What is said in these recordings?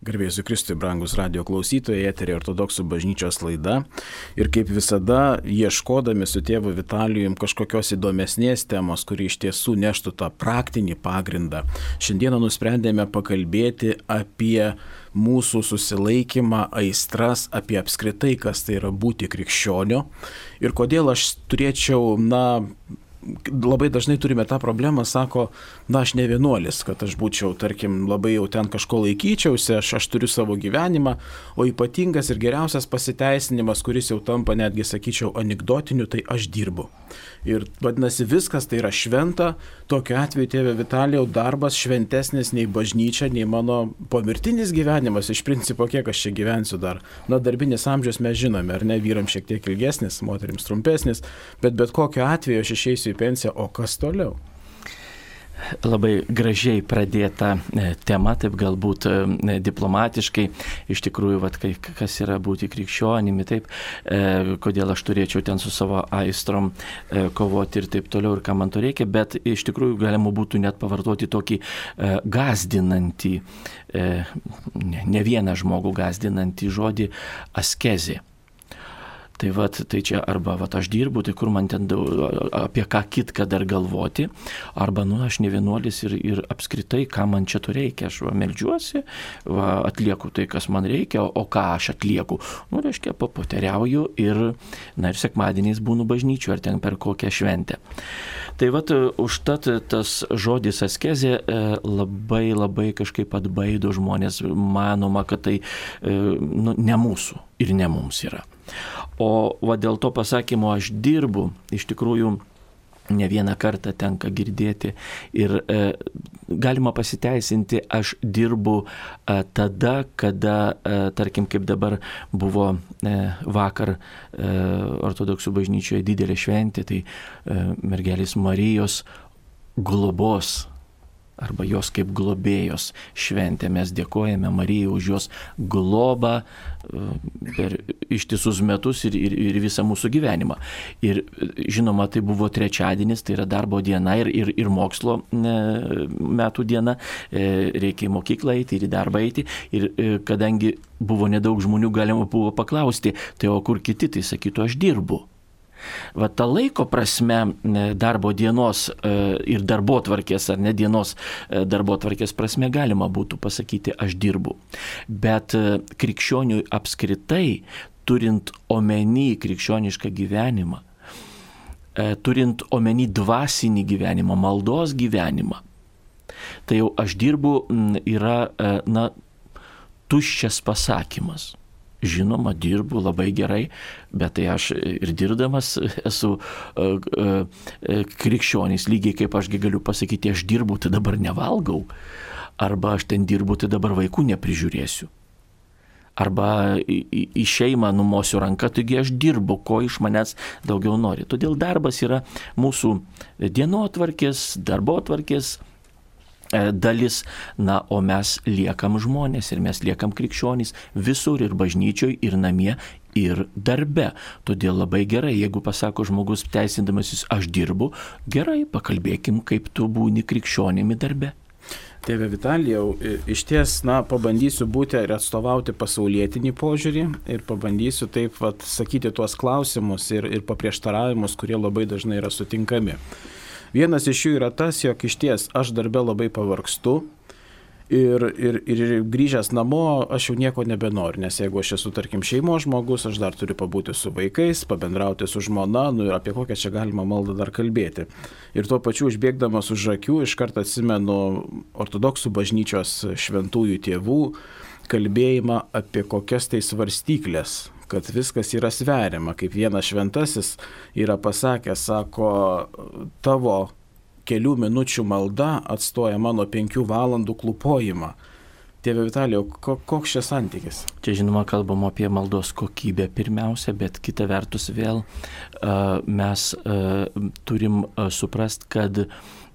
Garbėsiu Kristui, brangus radio klausytojai, eterė ortodoksų bažnyčios laida. Ir kaip visada, ieškodami su tėvu Vitalijum kažkokios įdomesnės temos, kuri iš tiesų neštų tą praktinį pagrindą, šiandieną nusprendėme pakalbėti apie mūsų susilaikymą, aistras, apie apskritai, kas tai yra būti krikščioniu ir kodėl aš turėčiau, na, labai dažnai turime tą problemą, sako, na aš ne vienuolis, kad aš būčiau, tarkim, labai jau ten kažko laikyčiausi, aš, aš turiu savo gyvenimą, o ypatingas ir geriausias pasiteisinimas, kuris jau tampa netgi, sakyčiau, anegdotiniu, tai aš dirbu. Ir vadinasi, viskas tai yra šventa, tokiu atveju tėvė Vitalijau darbas šventesnis nei bažnyčia, nei mano pomirtinis gyvenimas, iš principo kiek aš čia gyvensiu dar. Na, darbinis amžius mes žinome, ar ne, vyram šiek tiek ilgesnis, moteriams trumpesnis, bet bet kokiu atveju aš išeisiu į pensiją, o kas toliau? Labai gražiai pradėta e, tema, taip galbūt e, diplomatiškai, iš tikrųjų, vat, kas yra būti krikščionimi, taip, e, kodėl aš turėčiau ten su savo aistrom kovoti ir taip toliau, ir ką man to reikia, bet iš tikrųjų galima būtų net pavartoti tokį gazdinantį, ne vieną žmogų gazdinantį žodį askezė. Tai, vat, tai čia arba vat, aš dirbu, tai kur man ten daug, apie ką kitką dar galvoti, arba, nu, aš ne vienuolis ir, ir apskritai, ką man čia to reikia. Aš va, melžiuosi, va, atlieku tai, kas man reikia, o ką aš atlieku. Nu, reiškia, papoteriauju ir, na, ir sekmadieniais būnu bažnyčiu ar ten per kokią šventę. Tai vat, užtat tas žodis askezė e, labai labai kažkaip atbaido žmonės, manoma, kad tai e, nu, ne mūsų ir ne mums yra. O va dėl to pasakymo aš dirbu, iš tikrųjų ne vieną kartą tenka girdėti ir e, galima pasiteisinti, aš dirbu e, tada, kada, e, tarkim, kaip dabar buvo e, vakar e, ortodoksų bažnyčioje didelė šventė, tai e, mergelės Marijos globos arba jos kaip globėjos šventė. Mes dėkojame Marijai už jos globą e, per ištisus metus ir, ir, ir visą mūsų gyvenimą. Ir žinoma, tai buvo trečiadienis, tai yra darbo diena ir, ir, ir mokslo e, metų diena, e, reikia į mokyklą eiti ir į darbą eiti. Ir kadangi buvo nedaug žmonių, galima buvo paklausti, tai o kur kiti, tai sakytų, aš dirbu. Va ta laiko prasme darbo dienos e, ir darbo tvarkės, ar ne dienos e, darbo tvarkės prasme galima būtų pasakyti, aš dirbu. Bet e, krikščioniui apskritai, turint omeny krikščionišką gyvenimą, turint omeny dvasinį gyvenimą, maldos gyvenimą, tai jau aš dirbu yra, na, tuščias pasakymas. Žinoma, dirbu labai gerai, bet tai aš ir dirbdamas esu uh, uh, krikščionys, lygiai kaip ašgi galiu pasakyti, aš dirbu, tai dabar nevalgau, arba aš ten dirbu, tai dabar vaikų neprižiūrėsiu. Arba į, šeimą numosiu ranką, taigi aš dirbu, ko iš manęs daugiau nori. Todėl darbas yra mūsų dienotvarkės, darbotvarkės E, dalis, na, o mes liekam žmonės ir mes liekam krikščionys visur ir bažnyčioj, ir namie, ir darbe. Todėl labai gerai, jeigu pasako žmogus teisindamasis, aš dirbu, gerai, pakalbėkim, kaip tu būni krikščionimi darbe. Tėve Vitalijau, iš ties, na, pabandysiu būti ir atstovauti pasaulietinį požiūrį ir pabandysiu taip, vat, sakyti tuos klausimus ir, ir paprieštaravimus, kurie labai dažnai yra sutinkami. Vienas iš jų yra tas, jog iš ties aš darbę labai pavargstu, Ir, ir, ir grįžęs namo aš jau nieko nebenoriu, nes jeigu aš esu, tarkim, šeimos žmogus, aš dar turiu pabūti su vaikais, pabendrauti su žmona, nu ir apie kokią čia galima maldą dar kalbėti. Ir tuo pačiu užbėgdamas už akių iškart atsimenu ortodoksų bažnyčios šventųjų tėvų kalbėjimą apie kokias tai svarstyklės kad viskas yra sveriama, kaip vienas šventasis yra pasakęs, sako, tavo kelių minučių malda atstoja mano penkių valandų klupojimą. Tėve Vitalijau, koks čia santykis? Čia žinoma kalbam apie maldos kokybę pirmiausia, bet kita vertus vėl mes turim uh, suprast, kad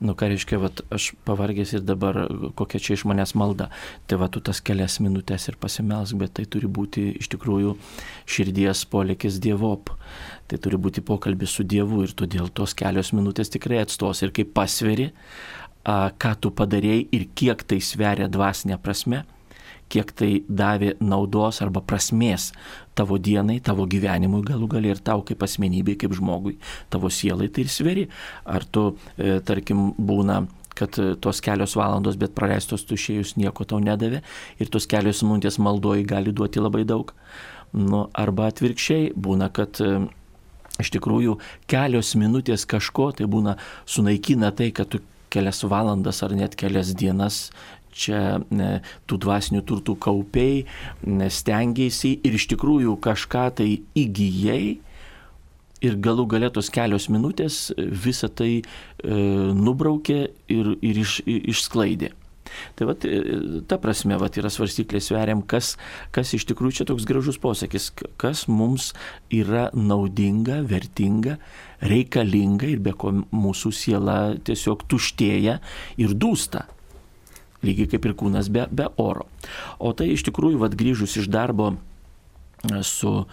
nu ką reiškia, vat, aš pavargęs ir dabar kokia čia iš manęs malda. Tai va, tu tas kelias minutės ir pasimelsk, bet tai turi būti iš tikrųjų širdies polikis dievop. Tai turi būti pokalbis su Dievu ir todėl tos kelios minutės tikrai atstos ir kai pasveri, ką tu padarėjai ir kiek tai sveria dvasinė prasme, kiek tai davė naudos arba prasmės tavo dienai, tavo gyvenimui galų gali ir tau kaip asmenybei, kaip žmogui, tavo sielai tai ir sveri. Ar tu, e, tarkim, būna kad e, tos kelios valandos, bet praleistos tušėjus nieko tau nedavė ir tos kelios minutės maldoji gali duoti labai daug. Nu, arba atvirkščiai būna, kad e, iš tikrųjų kelios minutės kažko tai būna sunaikina tai, kad tu kelias valandas ar net kelias dienas čia tų dvasinių turtų kaupiai, stengiai ir iš tikrųjų kažką tai įgyjai ir galų galę tos kelios minutės visą tai e, nubraukė ir, ir iš, išsklaidė. Tai vat, e, ta prasme vat, yra svarstyklė sveriam, kas, kas iš tikrųjų čia toks gražus posakis, kas mums yra naudinga, vertinga, reikalinga ir be ko mūsų siela tiesiog tuštėja ir dūsta. Lygiai kaip ir kūnas be, be oro. O tai iš tikrųjų, vad grįžus iš darbo, su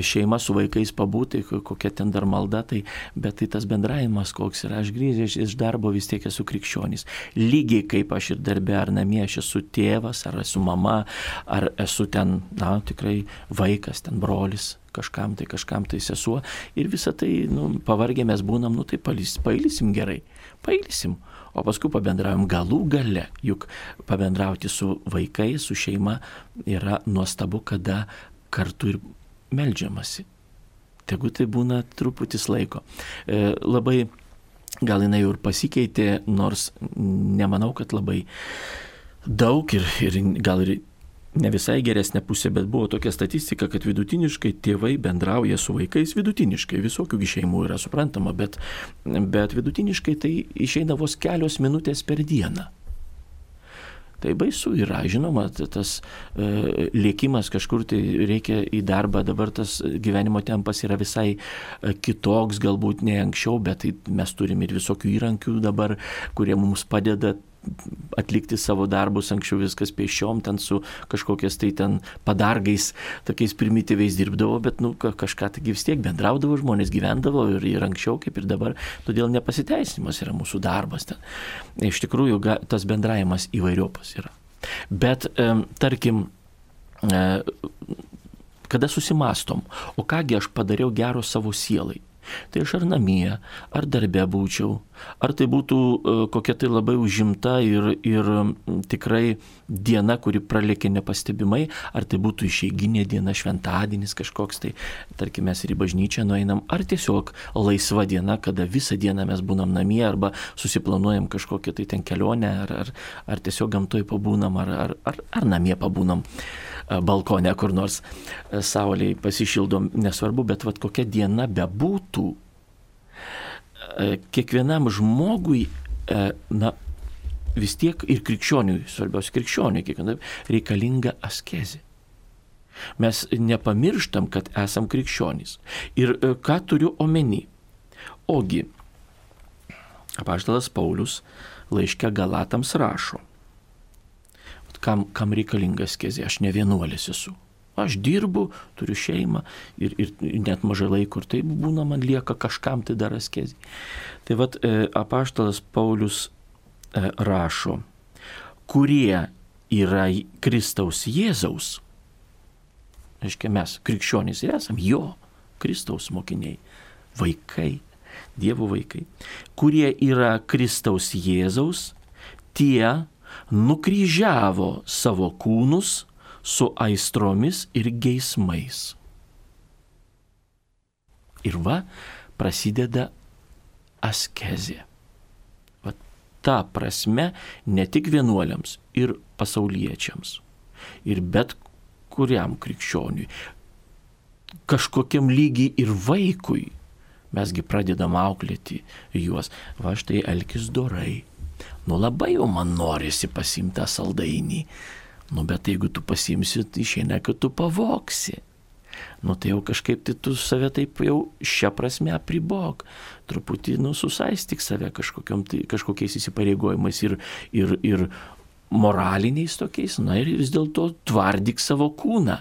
šeima, su vaikais pabūti, kokia ten dar malda, tai, bet tai tas bendravimas, koks yra, aš grįžęs iš darbo vis tiek esu krikščionis. Lygiai kaip aš ir darbė ar namie, aš esu tėvas, ar esu mama, ar esu ten, na, tikrai vaikas, ten brolis, kažkam tai, kažkam tai sesuo. Ir visą tai, nu, pavargę mes būnam, nu, tai pailsim gerai, pailsim. O paskui pabendravom galų gale, juk pabendrauti su vaikais, su šeima yra nuostabu, kada kartu ir melžiamasi. Tegu tai būna truputis laiko. E, labai gal jinai jau ir pasikeitė, nors nemanau, kad labai daug ir, ir gal ir ne visai geresnė pusė, bet buvo tokia statistika, kad vidutiniškai tėvai bendrauja su vaikais, vidutiniškai visokių šeimų yra suprantama, bet, bet vidutiniškai tai išeina vos kelios minutės per dieną. Tai baisu yra, žinoma, tas e, lėkimas kažkur tai reikia į darbą, dabar tas gyvenimo tempas yra visai e, kitoks, galbūt ne anksčiau, bet tai mes turim ir visokių įrankių dabar, kurie mums padeda atlikti savo darbus, anksčiau viskas pešiom, ten su kažkokiais tai ten padargais, tokiais primityviais dirbdavo, bet nu, kažką tai vis tiek bendraudavo, žmonės gyvendavo ir, ir anksčiau kaip ir dabar, todėl nepasiteisinimas yra mūsų darbas ten. Iš tikrųjų, tas bendravimas įvairiopas yra. Bet, tarkim, e, kada susimastom, o kągi aš padariau gero savo sielai. Tai aš ar namie, ar darbe būčiau, ar tai būtų e, kokia tai labai užimta ir, ir tikrai diena, kuri pralėkė nepastebimai, ar tai būtų išeiginė diena, šventadienis kažkoks, tai tarkim mes ir į bažnyčią nueinam, ar tiesiog laisva diena, kada visą dieną mes būnam namie, arba susiplanuojam kažkokią tai ten kelionę, ar, ar, ar tiesiog gamtoj pabūnam, ar, ar, ar, ar namie pabūnam balkone kur nors sauliai pasišildom, nesvarbu, bet vad kokia diena bebūtų, kiekvienam žmogui, na, vis tiek ir krikščioniui, svarbiausia krikščioniui, kiekvienam reikalinga askezė. Mes nepamirštam, kad esam krikščionys. Ir ką turiu omeny? Ogi, apaštalas Paulius laiške Galatams rašo, kam, kam reikalingas kezė. Aš ne vienuolis esu. Aš dirbu, turiu šeimą ir, ir net mažai laiko ir taip būna, man lieka kažkam tai dar askezį. Tai vad e, apaštalas Paulius e, rašo, kurie yra Kristaus Jėzaus, reiškia mes, krikščionys ir esam jo, Kristaus mokiniai, vaikai, Dievo vaikai, kurie yra Kristaus Jėzaus, tie nukryžiavo savo kūnus su aistromis ir geismais. Ir va, prasideda askezė. Va, ta prasme ne tik vienuoliams ir pasauliečiams, ir bet kuriam krikščioniui, kažkokiam lygiai ir vaikui, mesgi pradedam auklėti juos, va štai elkis dorai, nu labai jau man norisi pasimti tą saldainį. Nu bet jeigu tu pasimsi, tai išeina, kad tu pavoksi. Nu tai jau kažkaip tai tu save taip jau šią prasme apribok. Truputį, nu, susaistyk save tai, kažkokiais įsipareigojimais ir, ir, ir moraliniais tokiais, na ir vis dėlto tvardyk savo kūną.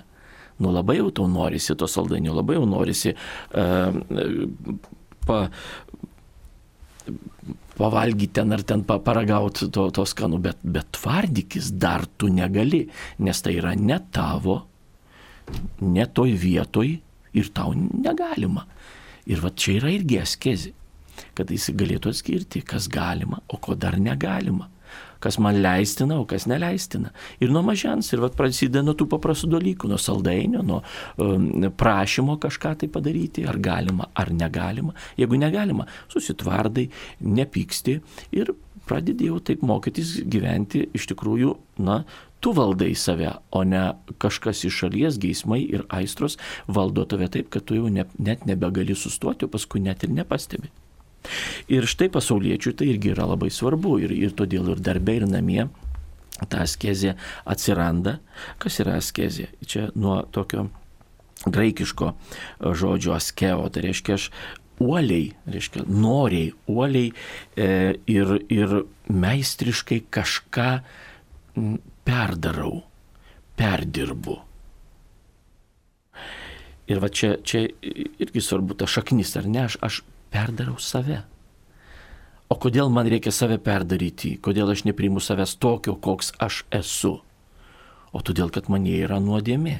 Nu labai jau tau norisi to saldainio, labai jau norisi uh, pa, pavalgyti ten ar ten paragauti to, to skanu, bet, bet tvardykis dar tu negali, nes tai yra ne tavo, ne toj vietoj ir tau negalima. Ir va čia yra irgi askezė, kad jis galėtų atskirti, kas galima, o ko dar negalima kas man leistina, o kas neleistina. Ir nuo mažens, ir vat prasideda nuo tų paprastų dalykų, nuo saldainio, nuo um, prašymo kažką tai padaryti, ar galima, ar negalima. Jeigu negalima, susitvardai, nepyksti ir pradedi jau taip mokytis gyventi iš tikrųjų, na, tu valdai save, o ne kažkas iš šalies, geismai ir aistros valdo tave taip, kad tu jau ne, net nebegali sustoti, o paskui net ir nepastebi. Ir štai pasauliečių tai irgi yra labai svarbu ir, ir todėl ir darbė, ir namie ta askezė atsiranda. Kas yra askezė? Čia nuo tokio graikiško žodžio askeo, tai reiškia aš uoliai, reiškia noriai, uoliai e, ir, ir meistriškai kažką perdarau, perdirbu. Ir va čia, čia irgi svarbu ta šaknis, ar ne, aš, aš perdarau save. O kodėl man reikia save perdaryti? Kodėl aš nepriimu savęs tokio, koks aš esu? O todėl, kad manie yra nuodėmė.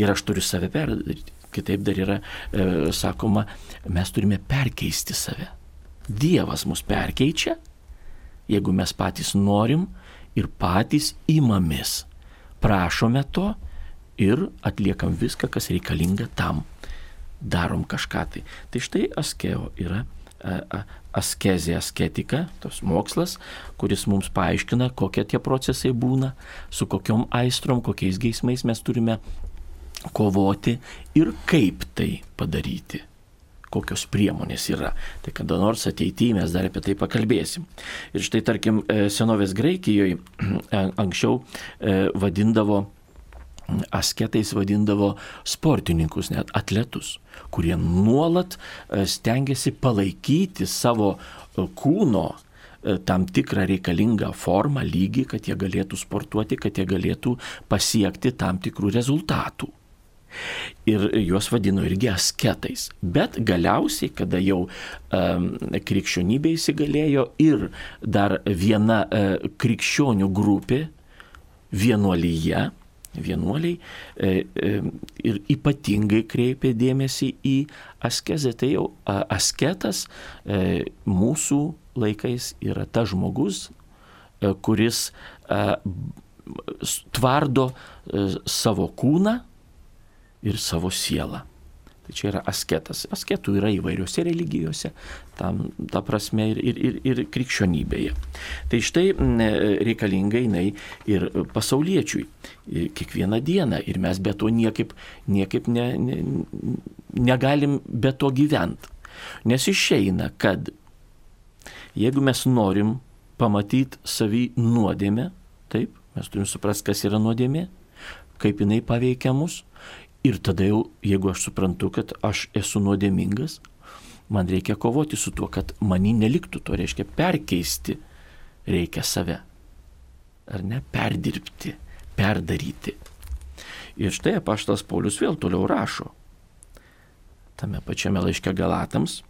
Ir aš turiu save perdaryti. Kitaip dar yra e, sakoma, mes turime perkeisti save. Dievas mus perkeičia, jeigu mes patys norim ir patys imamės. Prašome to ir atliekam viską, kas reikalinga tam darom kažką tai. Tai štai askeo yra askezė, asketika, tos mokslas, kuris mums paaiškina, kokie tie procesai būna, su kokiom aistrom, kokiais geismais mes turime kovoti ir kaip tai padaryti kokios priemonės yra. Tai kada nors ateityje mes dar apie tai pakalbėsim. Ir štai tarkim, e, senovės Graikijoje anksčiau e, vadindavo asketais vadindavo sportininkus, net atletus, kurie nuolat e, stengiasi palaikyti savo e, kūno e, tam tikrą reikalingą formą, lygį, kad jie galėtų sportuoti, kad jie galėtų pasiekti tam tikrų rezultatų. Ir juos vadino irgi asketais. Bet galiausiai, kada jau um, krikščionybė įsigalėjo ir dar viena uh, krikščionių grupė vienuolyje, vienuoliai e, e, ir ypatingai kreipė dėmesį į askezę. Tai jau asketas e, mūsų laikais yra ta žmogus, kuris tvardo savo kūną ir savo sielą. Tai čia yra asketas. Asketų yra įvairiose religijose, tam, ta prasme ir, ir, ir, ir krikščionybėje. Tai štai reikalinga jinai ir pasauliečiui kiekvieną dieną ir mes be to niekaip, niekaip ne, ne, negalim be to gyventi. Nes išeina, kad jeigu mes norim pamatyti savį nuodėmę, taip, mes turim suprasti, kas yra nuodėmė, kaip jinai paveikia mus Ir tada jau, jeigu aš suprantu, kad aš esu nuodėmingas, man reikia kovoti su tuo, kad manį neliktų, to reiškia perkeisti reikia save. Ar ne? Perdirbti, perdaryti. Ir štai apaštas Paulius vėl toliau rašo. Tame pačiame laiške Galatams.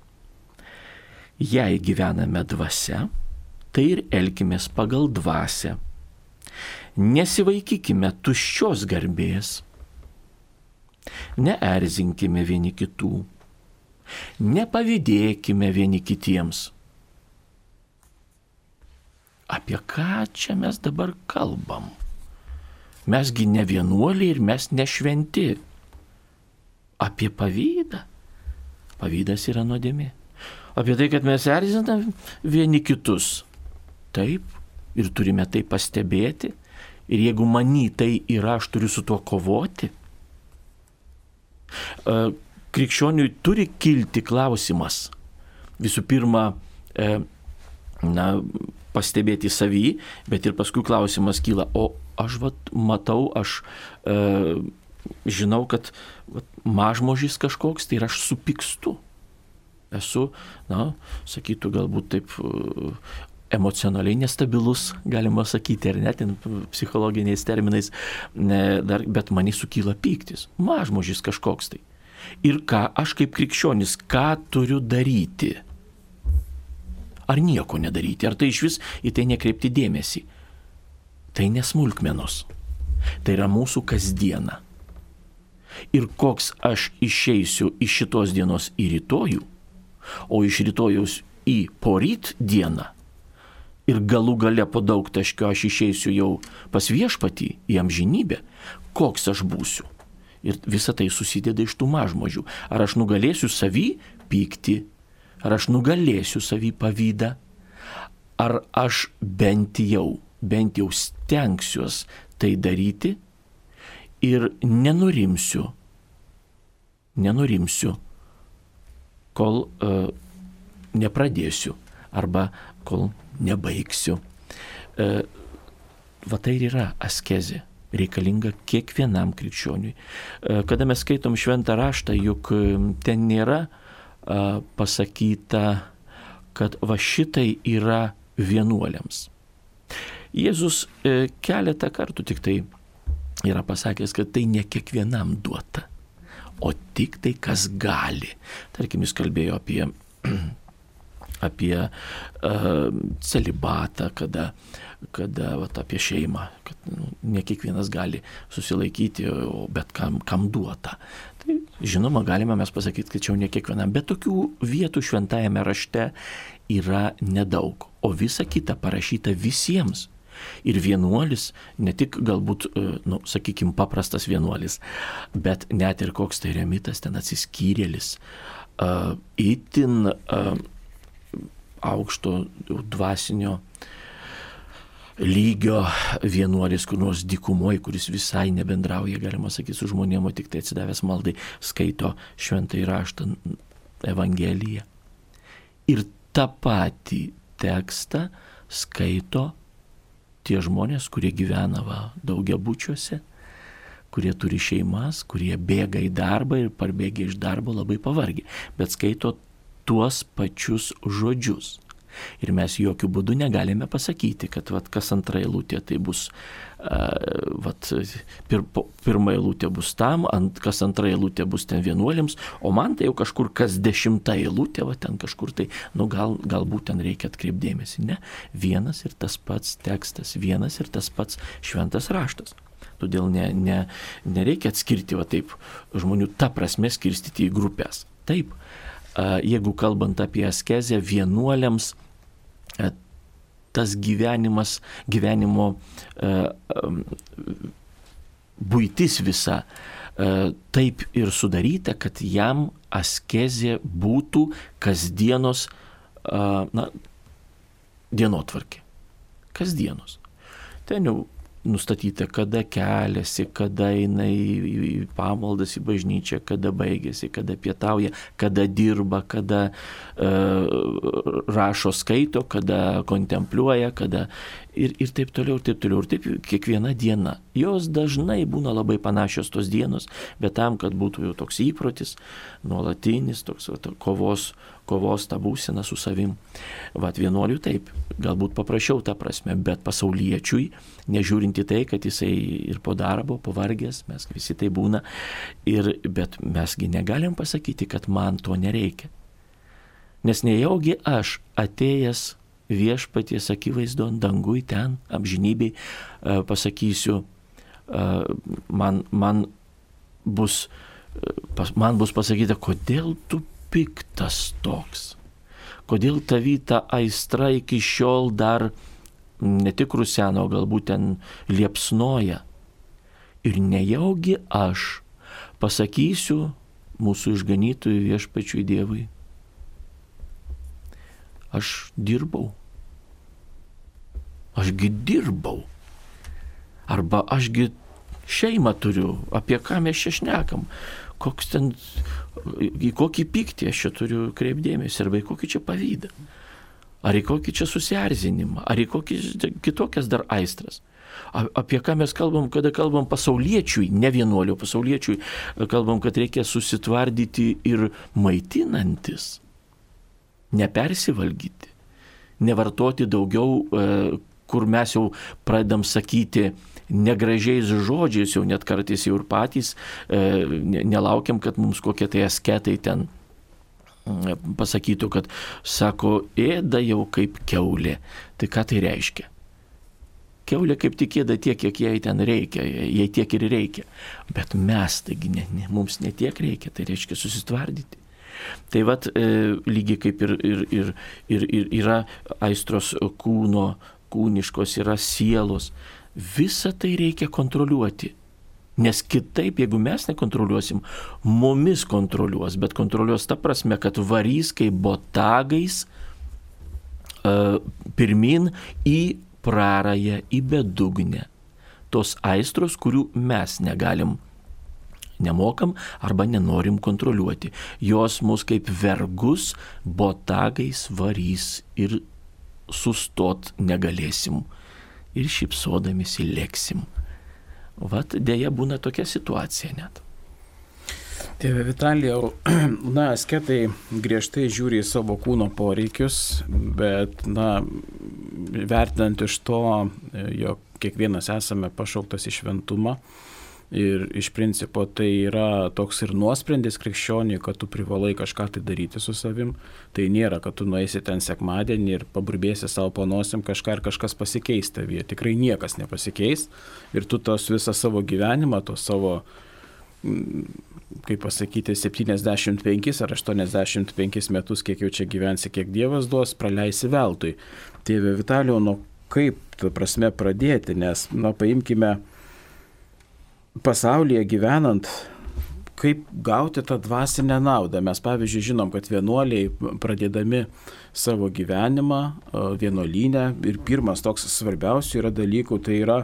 Jei gyvename dvasia, tai ir elkimės pagal dvasę. Nesivaikykime tuščios garbės Neerzinkime vieni kitų. Nepavydėkime vieni kitiems. Apie ką čia mes dabar kalbam? Mesgi ne vienuoliai ir mes nešventi. Apie pavydą. Pavydas yra nuodėmė. Apie tai, kad mes erzinam vieni kitus. Taip, ir turime tai pastebėti. Ir jeigu many tai yra, aš turiu su tuo kovoti. E, krikščioniui turi kilti klausimas. Visų pirma, e, na, pastebėti savį, bet ir paskui klausimas kyla, o aš vat, matau, aš e, žinau, kad vat, mažmožys kažkoks, tai ir aš supykstu. Esu, na, sakytų galbūt taip emocionaliai nestabilus, galima sakyti, ar net psichologiniais terminais, dar, bet manį sukyla pyktis, mažmožis kažkoks tai. Ir ką aš kaip krikščionis, ką turiu daryti? ar nieko nedaryti, ar tai iš vis į tai nekreipti dėmesį. Tai nesmulkmenos. Tai yra mūsų kasdiena. Ir koks aš išeisiu iš šitos dienos į rytojų, o iš rytojus į poryt dieną, ir galų gale po daug taškio aš išeisiu jau pas viešpatį į amžinybę, koks aš būsiu. Ir visa tai susideda iš tų mažmožių. Ar aš nugalėsiu savį pykti, ar aš nugalėsiu savį pavydą, ar aš bent jau, bent jau stengsiuos tai daryti? Ir nenurimsiu, nenurimsiu, kol uh, nepradėsiu arba kol nebaigsiu. Uh, va tai ir yra askezė reikalinga kiekvienam krikščioniui. E, kada mes skaitom šventą raštą, juk ten nėra pasakyta, kad va šitai yra vienuoliams. Jėzus e, keletą kartų tik tai yra pasakęs, kad tai ne kiekvienam duota, o tik tai kas gali. Tarkim, jis kalbėjo apie apie uh, celibatą, kada, kada vat, apie šeimą, kad nu, ne kiekvienas gali susilaikyti, bet kam, kam duota. Tai žinoma, galime mes pasakyti, kad čia jau ne kiekvienam, bet tokių vietų šventajame rašte yra nedaug, o visa kita parašyta visiems. Ir vienuolis, ne tik galbūt, e, nu, sakykime, paprastas vienuolis, bet net ir koks tai remitas, ten atsiskyrėlis, uh, itin uh, aukšto dvasinio lygio vienuolis, kur nors dykumoje, kuris visai nebendrauja, galima sakyti, su žmonėm, o tik tai atsidavęs maldai skaito šventai raštą Evangeliją. Ir tą patį tekstą skaito tie žmonės, kurie gyvena va, daugiabučiuose, kurie turi šeimas, kurie bėga į darbą ir parbėgę iš darbo labai pavargę, bet skaito tuos pačius žodžius. Ir mes jokių būdų negalime pasakyti, kad vat, kas antra eilutė tai bus, uh, vat, pir, pirma eilutė bus tam, ant, kas antra eilutė bus ten vienuoliams, o man tai jau kažkur kas dešimta eilutė, va ten kažkur tai, nu gal, galbūt ten reikia atkreipdėmėsi. Ne, vienas ir tas pats tekstas, vienas ir tas pats šventas raštas. Todėl ne, ne, nereikia atskirti, va taip, žmonių tą prasme skirstyti į grupės. Taip, jeigu kalbant apie askezę, vienuoliams tas gyvenimas, gyvenimo būtis visa taip ir sudaryta, kad jam askezė būtų kasdienos na, dienotvarkė. Kasdienos. Ten jau nustatyta, kada keliasi, kada eina į pamaldas į bažnyčią, kada baigėsi, kada pietauja, kada dirba, kada uh, rašo skaito, kada kontempliuoja, kada ir, ir taip toliau, ir taip toliau. Ir taip kiekviena diena. Jos dažnai būna labai panašios tos dienos, bet tam, kad būtų jau toks įprotis, nuolatinis, toks va, to, kovos, kovos tą būseną su savim. Vat vienuolių taip, galbūt paprašiau tą prasme, bet pasauliečiui, nežiūrint į tai, kad jisai ir po darbo, pavargęs, mes visi tai būna, ir, bet mesgi negalim pasakyti, kad man to nereikia. Nes nejaugi aš atėjęs viešpaties akivaizdo dangui ten, amžinybei, pasakysiu, e, man, man, bus, e, man bus pasakyta, kodėl tu piktas toks? Kodėl tavy ta aistra iki šiol dar ne tik ruseno, galbūt ten liepsnoja. Ir nejaugi aš pasakysiu mūsų išganytojui viešpačiui Dievui. Aš dirbau. Ašgi dirbau. Arba ašgi šeimą turiu, apie ką mes čia šnekam koks ten, į kokį pyktį aš čia turiu kreipdėmėsi, arba į kokį čia pavydą, ar į kokį čia susierzinimą, ar į kokį kitokias dar aistras. Apie ką mes kalbam, kada kalbam pasauliečiui, ne vienuolio pasauliečiui, kalbam, kad reikia susitvardyti ir maitinantis, nepersivalgyti, nevartoti daugiau, e, kur mes jau pradedam sakyti, negražiais žodžiais, jau net kartais jau ir patys e, nelaukiam, kad mums kokie tai asketai ten pasakytų, kad sako, ėda jau kaip keulė. Tai ką tai reiškia? Keulė kaip tik ėda tiek, kiek jai ten reikia, jai tiek ir reikia. Bet mes, taigi, ne, ne, mums netiek reikia, tai reiškia susitvardyti. Tai vad, e, lygiai kaip ir, ir, ir, ir, ir yra aistros kūno, kūniškos, yra sielos. Visą tai reikia kontroliuoti. Nes kitaip, jeigu mes nekontroliuosim, mumis kontroliuos, bet kontroliuos ta prasme, kad varys kaip botagais uh, pirmin į prarąją, į bedugnę. Tos aistros, kurių mes negalim, nemokam arba nenorim kontroliuoti. Jos mus kaip vergus botagais varys ir sustot negalėsim. Ir šipsodamėsi lėksim. Vat dėja būna tokia situacija net. Tėve Vitalijau, na, asketai griežtai žiūri į savo kūno poreikius, bet, na, vertinant iš to, jog kiekvienas esame pašauktas į šventumą, Ir iš principo tai yra toks ir nuosprendis krikščioniui, kad tu privalai kažką tai daryti su savim. Tai nėra, kad tu nueisi ten sekmadienį ir paburbėsi savo panosim kažką ir kažkas pasikeis tavyje. Tikrai niekas nepasikeis. Ir tu tos visą savo gyvenimą, to savo, mm, kaip pasakyti, 75 ar 85 metus, kiek jau čia gyvensi, kiek Dievas duos, praleisi veltui. Tėve Vitalijau, nu kaip, tu prasme, pradėti, nes, na, paimkime pasaulyje gyvenant, kaip gauti tą dvasinę naudą. Mes pavyzdžiui žinom, kad vienuoliai pradėdami savo gyvenimą vienuolynę ir pirmas toks svarbiausių yra dalykų, tai yra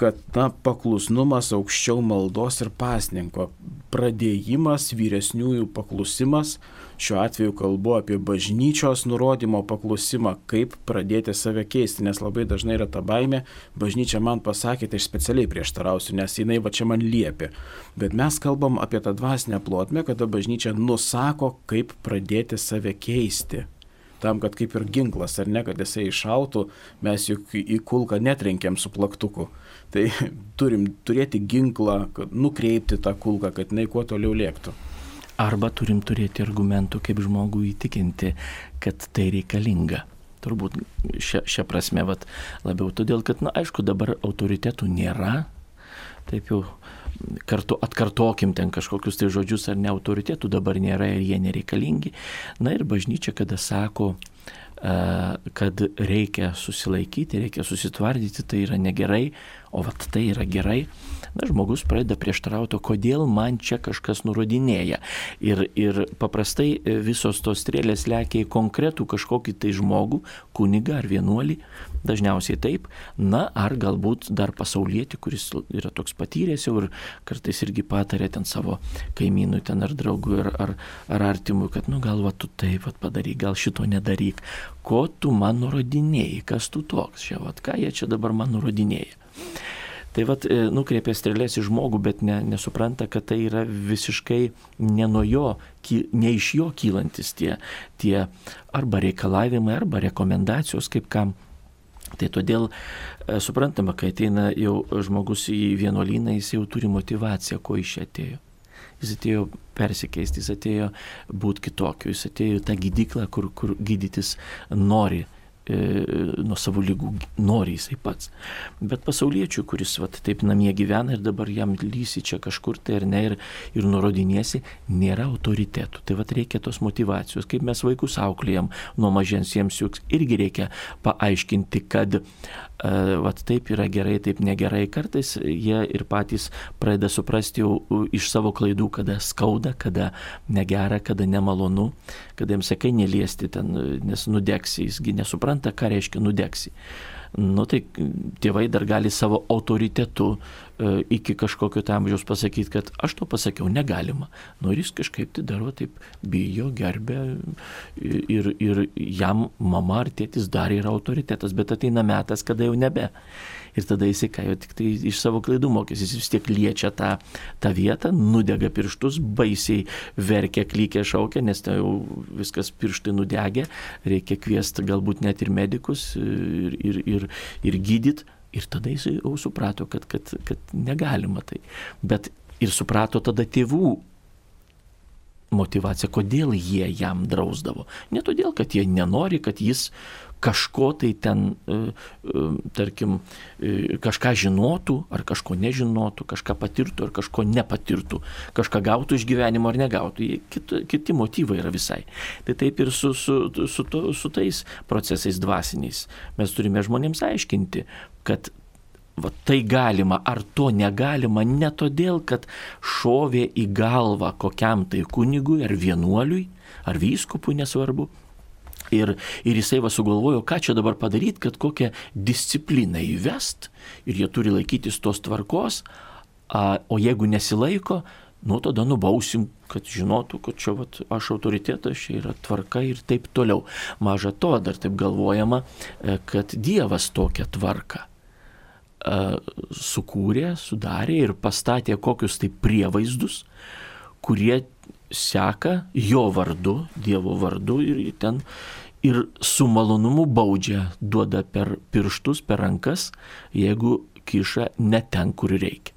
kad na, paklusnumas aukščiau maldos ir pasninko, pradėjimas, vyresniųjų paklusimas, šiuo atveju kalbu apie bažnyčios nurodymo paklusimą, kaip pradėti save keisti, nes labai dažnai yra ta baime, bažnyčia man pasakė, tai aš specialiai prieštarausiu, nes jinai va čia man liepia. Bet mes kalbam apie tą dvasinę plotmę, kada bažnyčia nusako, kaip pradėti save keisti tam, kad kaip ir ginklas, ar ne, kad jisai iššautų, mes juk į kulką netrenkiam su plaktuku. Tai turim turėti ginklą, nukreipti tą kulką, kad jinai kuo toliau lėktų. Arba turim turėti argumentų, kaip žmogų įtikinti, kad tai reikalinga. Turbūt šią, šią prasme vat, labiau todėl, kad, na, aišku, dabar autoritetų nėra. Taip jau kartu atkartokim ten kažkokius tai žodžius ar ne autoritetų dabar nėra ir jie nereikalingi. Na ir bažnyčia, kada sako, kad reikia susilaikyti, reikia susitvardyti, tai yra negerai, o vat tai yra gerai, na, žmogus pradeda prieštarauti, kodėl man čia kažkas nurodinėja. Ir, ir paprastai visos tos strėlės lekia į konkretų kažkokį tai žmogų, kunigą ar vienuolį, dažniausiai taip, na, ar galbūt dar pasaulietį, kuris yra toks patyręs jau ir kartais irgi patarė ten savo kaimynui, ten ar draugui, ar, ar, ar artimui, kad, nu, gal va tu taip pat padaryk, gal šito nedaryk, ko tu man nurodinėjai, kas tu toks, čia, va, ką jie čia dabar man nurodinėja. Tai vad e, nukreipia strėlės į žmogų, bet ne, nesupranta, kad tai yra visiškai ne jo, ne iš jo kylantis tie, tie arba reikalavimai, arba rekomendacijos, kaip kam. Tai todėl e, suprantama, kai ateina jau žmogus į vienuolyną, jis jau turi motivaciją, ko iš atėjo. Jis atėjo persikeisti, jis atėjo būti kitokiu, jis atėjo tą gydyklą, kur, kur gydytis nori nuo savo lygų nori jisai pats. Bet pasauliečių, kuris vat, taip namie gyvena ir dabar jam lysi čia kažkur tai ar ne ir, ir nurodinėsi, nėra autoritetų. Tai vat reikia tos motivacijos. Kaip mes vaikus auklėjam nuo mažens, jiems juk irgi reikia paaiškinti, kad vat, taip yra gerai, taip negerai. Kartais jie ir patys pradeda suprasti jau iš savo klaidų, kada skauda, kada negera, kada nemalonu, kada jiems sakai neliesti ten, nes nudegsi, jisgi nesupranta supranta, ką reiškia nudegsi. Nu tai tėvai dar gali savo autoritetu e, iki kažkokio tam amžiaus pasakyti, kad aš to pasakiau, negalima. Nu ir jis kažkaip tai daro taip, bijo, gerbė ir, ir jam mama ar tėtis dar yra autoritetas, bet ateina metas, kada jau nebe ir tada jisai ką jau tik tai iš savo klaidų mokėsi, jis vis tiek liečia tą, tą vietą, nudega pirštus, baisiai verkia, klykia, šaukia, nes tai jau viskas pirštai nudegė, reikia kviesti galbūt net ir medikus ir, ir, ir, ir gydyti. Ir tada jis jau suprato, kad, kad, kad negalima tai. Bet ir suprato tada tėvų motivacija, kodėl jie jam drausdavo. Ne todėl, kad jie nenori, kad jis kažko tai ten, e, e, tarkim, e, kažką žinotų, ar kažko nežinotų, kažką patirtų, ar kažko nepatirtų, kažką gautų iš gyvenimo ar negautų. Kiti, kiti motyvai yra visai. Tai taip ir su, su, su, to, su tais procesais dvasiniais. Mes turime žmonėms aiškinti, kad va, tai galima ar to negalima ne todėl, kad šovė į galvą kokiam tai kunigui ar vienuoliui, ar vyskupui nesvarbu, Ir, ir jisai va sugalvojo, ką čia dabar padaryti, kad kokią discipliną įvest ir jie turi laikytis tos tvarkos, a, o jeigu nesilaiko, nu tada nubausim, kad žinotų, kad čia vat, aš autoritetas, čia yra tvarka ir taip toliau. Maža to, dar taip galvojama, e, kad Dievas tokią tvarką e, sukūrė, sudarė ir pastatė kokius tai prievaizdus, kurie seka jo vardu, Dievo vardu ir ten ir su malonumu baudžia, duoda per pirštus, per rankas, jeigu kiša ne ten, kur reikia.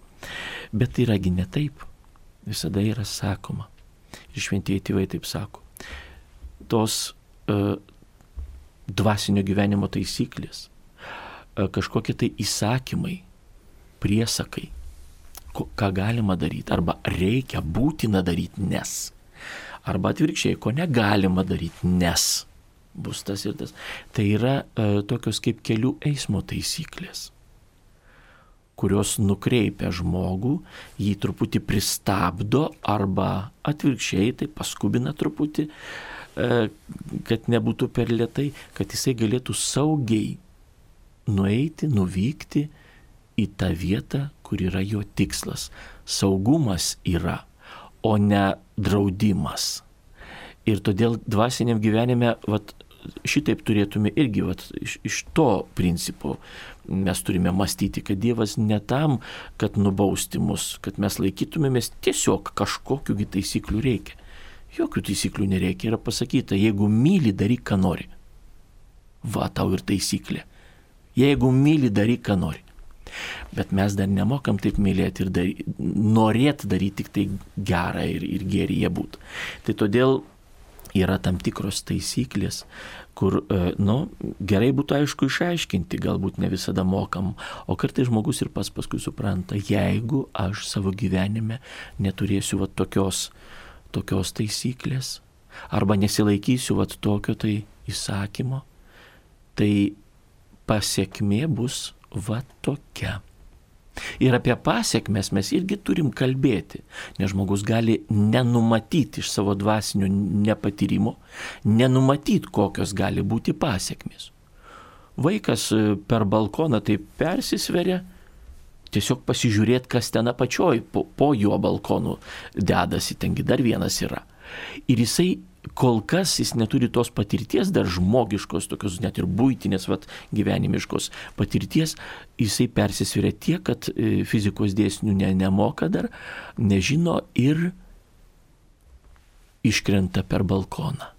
Bet tai yragi ne taip. Visada yra sakoma. Ir šventieji tėvai taip sako. Tos uh, dvasinio gyvenimo taisyklės, uh, kažkokie tai įsakymai, priesakai, ko, ką galima daryti, arba reikia būtina daryti, nes. Arba atvirkščiai, ko negalima daryti, nes bus tas ir tas. Tai yra e, tokios kaip kelių eismo taisyklės, kurios nukreipia žmogų, jį truputį pristabdo arba atvirkščiai tai paskubina truputį, e, kad nebūtų per lietai, kad jisai galėtų saugiai nueiti, nuvykti į tą vietą, kur yra jo tikslas. Saugumas yra, o ne draudimas. Ir todėl dvasiniam gyvenime vat, šitaip turėtume irgi vat, iš, iš to principo mes turime mąstyti, kad Dievas ne tam, kad nubausti mus, kad mes laikytumėmės tiesiog kažkokiu taisyklių reikia. Jokių taisyklių nereikia, yra pasakyta, jeigu myli, daryk, ką nori. Va tau ir taisyklė. Jeigu myli, daryk, ką nori. Bet mes dar nemokam taip mylėti ir dary, norėti daryti tik tai gerą ir, ir gerį būtų. Tai todėl yra tam tikros taisyklės, kur, e, nu, gerai būtų aišku išaiškinti, galbūt ne visada mokam, o kartai žmogus ir pas paskui supranta, jeigu aš savo gyvenime neturėsiu va tokios, tokios taisyklės, arba nesilaikysiu va tokio tai įsakymo, tai pasiekmė bus va tokia. Ir apie pasiekmes mes irgi turim kalbėti, nes žmogus gali nenumatyti iš savo dvasinio nepatyrimo, nenumatyti, kokios gali būti pasiekmes. Vaikas e, per balkoną taip persisveria, tiesiog pasižiūrėti, kas ten apačioj, po, po jo balkonų dedasi, tengi dar vienas yra. Ir jisai kol kas jis neturi tos patirties, dar žmogiškos, tokios net ir būtinės, vat, gyvenimiškos patirties, jisai persisviria tiek, kad e, fizikos dėsnių ne, nemoka dar, nežino ir iškrenta per balkoną.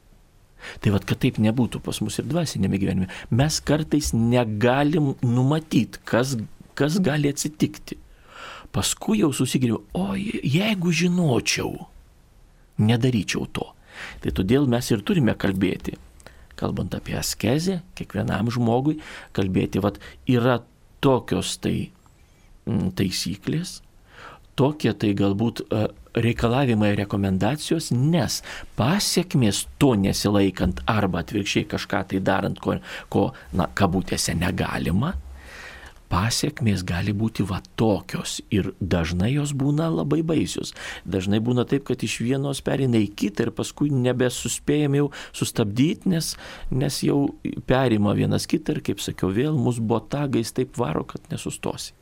Tai vad, kad taip nebūtų pas mus ir dvasinėme gyvenime, mes kartais negalim numatyti, kas, kas gali atsitikti. Paskui jau susigiriu, o jeigu žinočiau, nedaryčiau to. Tai todėl mes ir turime kalbėti, kalbant apie askezę, kiekvienam žmogui, kalbėti, vad yra tokios tai m, taisyklės, tokie tai galbūt e, reikalavimai rekomendacijos, nes pasiekmės to nesilaikant arba atvirkščiai kažką tai darant, ko, ko na, kabutėse negalima, pasiekmės gali būti va tokios ir dažnai jos būna labai baisios. Dažnai būna taip, kad iš vienos perina į kitą ir paskui nebesuspėjom jau sustabdyti, nes, nes jau perima vienas kitą ir, kaip sakiau, vėl mus botagais taip varo, kad nesustosi.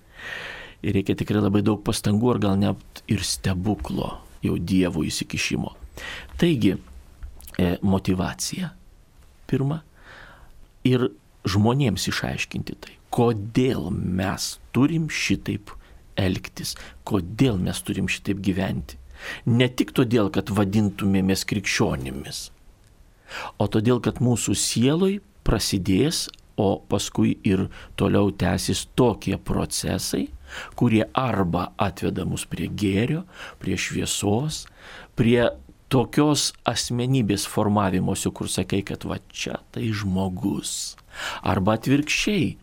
Ir reikia tikrai labai daug pastangų ar gal net ir stebuklo jau Dievo įsikišimo. Taigi, e, motivacija pirma ir žmonėms išaiškinti tai kodėl mes turim šitaip elgtis, kodėl mes turim šitaip gyventi. Ne tik todėl, kad vadintumėmės krikščionimis, o todėl, kad mūsų sieloj prasidės, o paskui ir toliau tęsis tokie procesai, kurie arba atveda mus prie gėrio, prie šviesos, prie tokios asmenybės formavimosi, kur sakai, kad va čia tai žmogus. Arba atvirkščiai,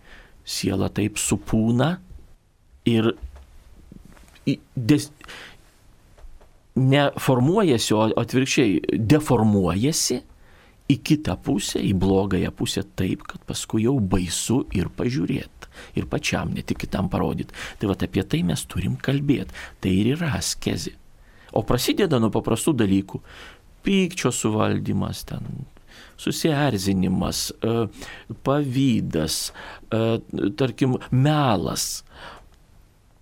siela taip supūna ir des, neformuojasi, o atvirkščiai deformuojasi į kitą pusę, į blogąją pusę taip, kad paskui jau baisu ir pažiūrėti. Ir pačiam, ne tik kitam parodyti. Tai va apie tai mes turim kalbėti. Tai ir yra askezė. O prasideda nuo paprastų dalykų. Pykčio suvaldymas ten, susierzinimas, e, pavydas, e, tarkim, melas,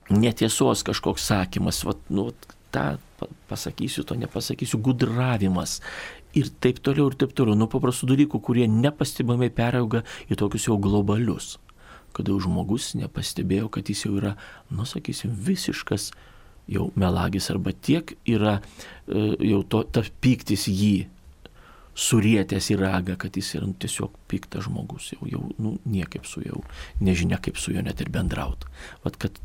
netiesos kažkoks sakymas, vat, nu, tą pasakysiu, to nepasakysiu, gudravimas. Ir taip toliau, ir taip toliau. Nuo paprastų dalykų, kurie nepastebamai perauga į tokius jau globalius. Kada jau žmogus nepastebėjo, kad jis jau yra, nu sakysim, visiškas jau melagis arba tiek yra e, jau to, tas pyktis jį surietęs į ragą, kad jis yra nu, tiesiog piktas žmogus, jau, jau nu, niekaip su jau, nežinia kaip su juo net ir bendrauti. Vat kad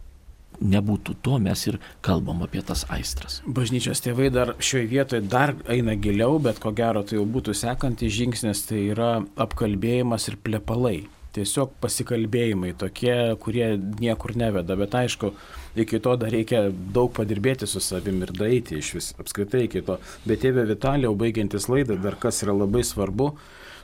nebūtų to, mes ir kalbam apie tas aistras. Bažnyčios tėvai dar šioje vietoje dar eina giliau, bet ko gero tai jau būtų sekantis žingsnis, tai yra apkalbėjimas ir plepalai tiesiog pasikalbėjimai tokie, kurie niekur neveda, bet aišku, iki to dar reikia daug padirbėti su savim ir daryti iš vis apskritai iki to. Bet tėvė Vitalijau, baigiantis laidą, dar kas yra labai svarbu,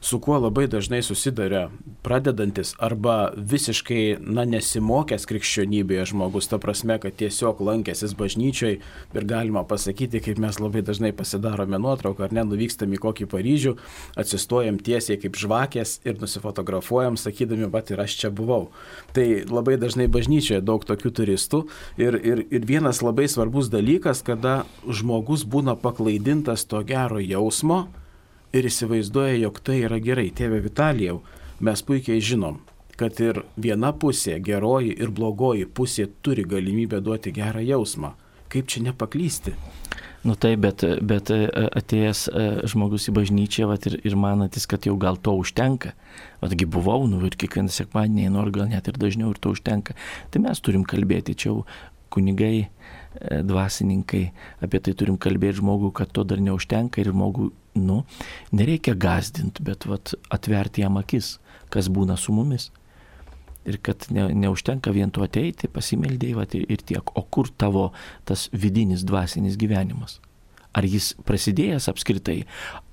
su kuo labai dažnai susiduria pradedantis arba visiškai, na, nesimokęs krikščionybėje žmogus, ta prasme, kad tiesiog lankęsis bažnyčiai ir galima pasakyti, kaip mes labai dažnai pasidarome nuotrauką, ar ne, nuvykstam į kokį Paryžių, atsistojam tiesiai kaip žvakės ir nusifotografuojam, sakydami, bet ir aš čia buvau. Tai labai dažnai bažnyčioje daug tokių turistų ir, ir, ir vienas labai svarbus dalykas, kada žmogus būna paklaidintas to gero jausmo, ir įsivaizduoja, jog tai yra gerai. Tėve Vitalijau, mes puikiai žinom, kad ir viena pusė, geroji ir blogoji pusė turi galimybę duoti gerą jausmą. Kaip čia nepaklysti? Nu tai, bet, bet e, atėjęs e, žmogus į bažnyčią vat, ir, ir manantis, kad jau gal to užtenka. Vatgi buvau, nu ir kiekvieną sekmadienį, nors gal net ir dažniau ir to užtenka. Tai mes turim kalbėti, čia jau kunigai, e, dvasininkai, apie tai turim kalbėti žmogų, kad to dar neužtenka ir žmogų nu, nereikia gazdinti, bet vat, atverti jam akis, kas būna su mumis. Ir kad ne, neužtenka vien to ateiti, pasimeldėjai ir tiek. O kur tavo tas vidinis dvasinis gyvenimas? Ar jis prasidėjęs apskritai?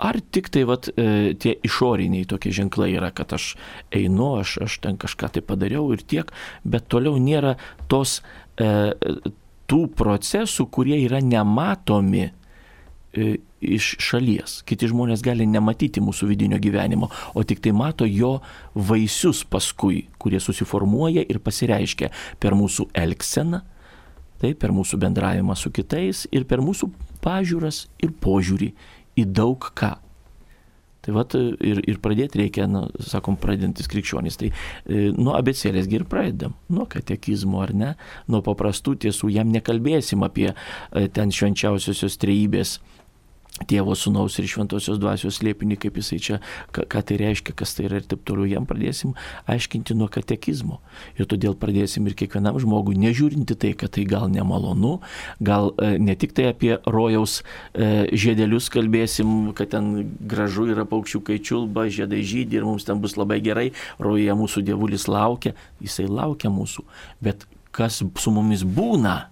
Ar tik tai vat, e, tie išoriniai tokie ženklai yra, kad aš einu, aš, aš ten kažką tai padariau ir tiek, bet toliau nėra tos, e, tų procesų, kurie yra nematomi e, iš šalies. Kiti žmonės gali nematyti mūsų vidinio gyvenimo, o tik tai mato jo vaisius paskui, kurie susiformuoja ir pasireiškia per mūsų elgseną, tai per mūsų bendravimą su kitais ir per mūsų pažiūras ir požiūrį į daug ką. Tai vat ir, ir pradėti reikia, nu, sakom, pradedantis krikščionys. Tai e, nuo abecėlėsgi ir pradedam. Nuo katekizmo ar ne, nuo paprastų tiesų. Jam nekalbėsim apie e, ten švenčiausiosios trejybės Tėvo sunaus ir šventosios dvasios slėpinį, kaip jisai čia, ką, ką tai reiškia, kas tai yra ir taip toliau, jam pradėsim aiškinti nuo katekizmo. Ir todėl pradėsim ir kiekvienam žmogui, nežiūrinti tai, kad tai gal nemalonu, gal e, ne tik tai apie rojaus e, žiedelius kalbėsim, kad ten gražu yra paukščių kaičiulba, žiedai žydį ir mums ten bus labai gerai, rojoje mūsų dievulis laukia, jisai laukia mūsų. Bet kas su mumis būna,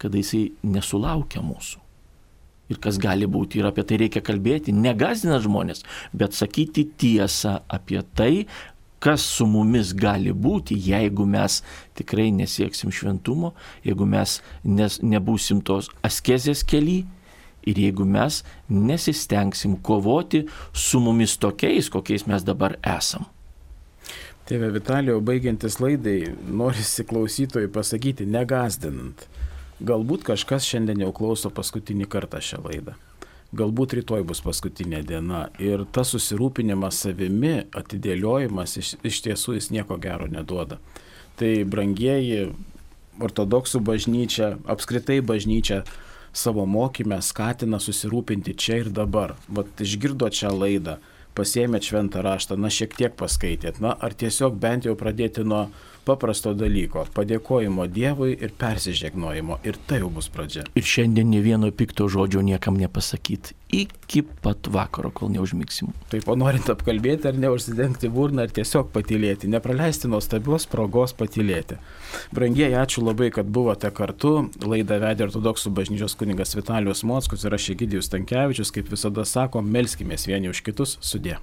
kada jisai nesulaukia mūsų ir kas gali būti. Ir apie tai reikia kalbėti, negazdinant žmonės, bet sakyti tiesą apie tai, kas su mumis gali būti, jeigu mes tikrai nesieksim šventumo, jeigu mes nes, nebūsim tos askezės keli ir jeigu mes nesistengsim kovoti su mumis tokiais, kokiais mes dabar esam. Tėve Vitalijau, baigiantis laidai, norisi klausytojai pasakyti, negazdinant. Galbūt kažkas šiandien jau klauso paskutinį kartą šią laidą. Galbūt rytoj bus paskutinė diena ir tas susirūpinimas savimi, atidėliojimas iš, iš tiesų jis nieko gero neduoda. Tai brangieji, ortodoksų bažnyčia, apskritai bažnyčia savo mokymę skatina susirūpinti čia ir dabar. Vat išgirdot šią laidą, pasėmėt šventą raštą, na šiek tiek paskaitėt, na ar tiesiog bent jau pradėti nuo paprasto dalyko - padėkojimo Dievui ir persižegnojimo. Ir tai jau bus pradžia. Ir šiandien ne vieno pikto žodžio niekam nepasakyti. Iki pat vakaro, kol neužmigsim. Taip, o norint apkalbėti ar neužsidengti burną, ar tiesiog patylėti, nepraleisti nuostabios progos patylėti. Brangieji, ačiū labai, kad buvote kartu. Laidą vedė ortodoksų bažnyčios kuningas Vitalijus Mockus ir aš Egidijus Tankievičius. Kaip visada sako, melskime vieni už kitus sudė.